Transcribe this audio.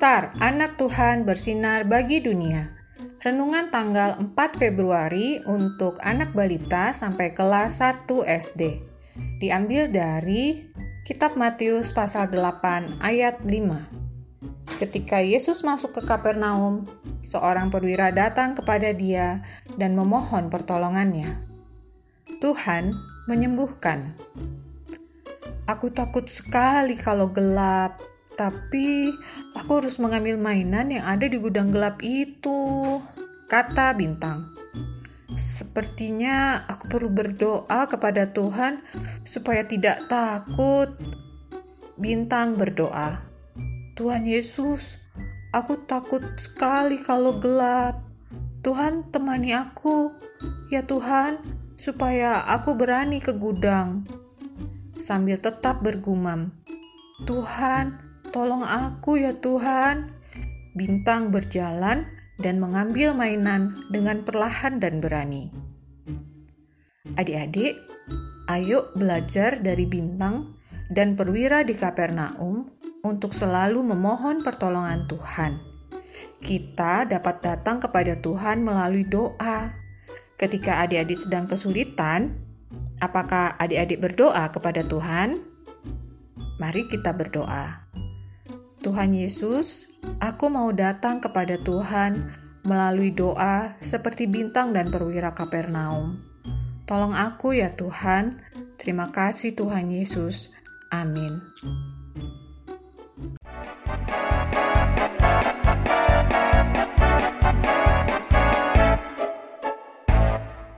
Star, anak Tuhan bersinar bagi dunia. Renungan tanggal 4 Februari untuk anak balita sampai kelas 1 SD. Diambil dari Kitab Matius pasal 8 ayat 5. Ketika Yesus masuk ke Kapernaum, seorang perwira datang kepada dia dan memohon pertolongannya. Tuhan menyembuhkan. Aku takut sekali kalau gelap, tapi aku harus mengambil mainan yang ada di gudang gelap itu, kata Bintang. Sepertinya aku perlu berdoa kepada Tuhan supaya tidak takut. Bintang berdoa, "Tuhan Yesus, aku takut sekali kalau gelap. Tuhan, temani aku, ya Tuhan, supaya aku berani ke gudang." Sambil tetap bergumam, "Tuhan, Tolong aku ya Tuhan. Bintang berjalan dan mengambil mainan dengan perlahan dan berani. Adik-adik, ayo belajar dari bintang dan perwira di Kapernaum untuk selalu memohon pertolongan Tuhan. Kita dapat datang kepada Tuhan melalui doa. Ketika adik-adik sedang kesulitan, apakah adik-adik berdoa kepada Tuhan? Mari kita berdoa. Tuhan Yesus, aku mau datang kepada Tuhan melalui doa seperti bintang dan perwira Kapernaum. Tolong aku ya Tuhan. Terima kasih Tuhan Yesus. Amin.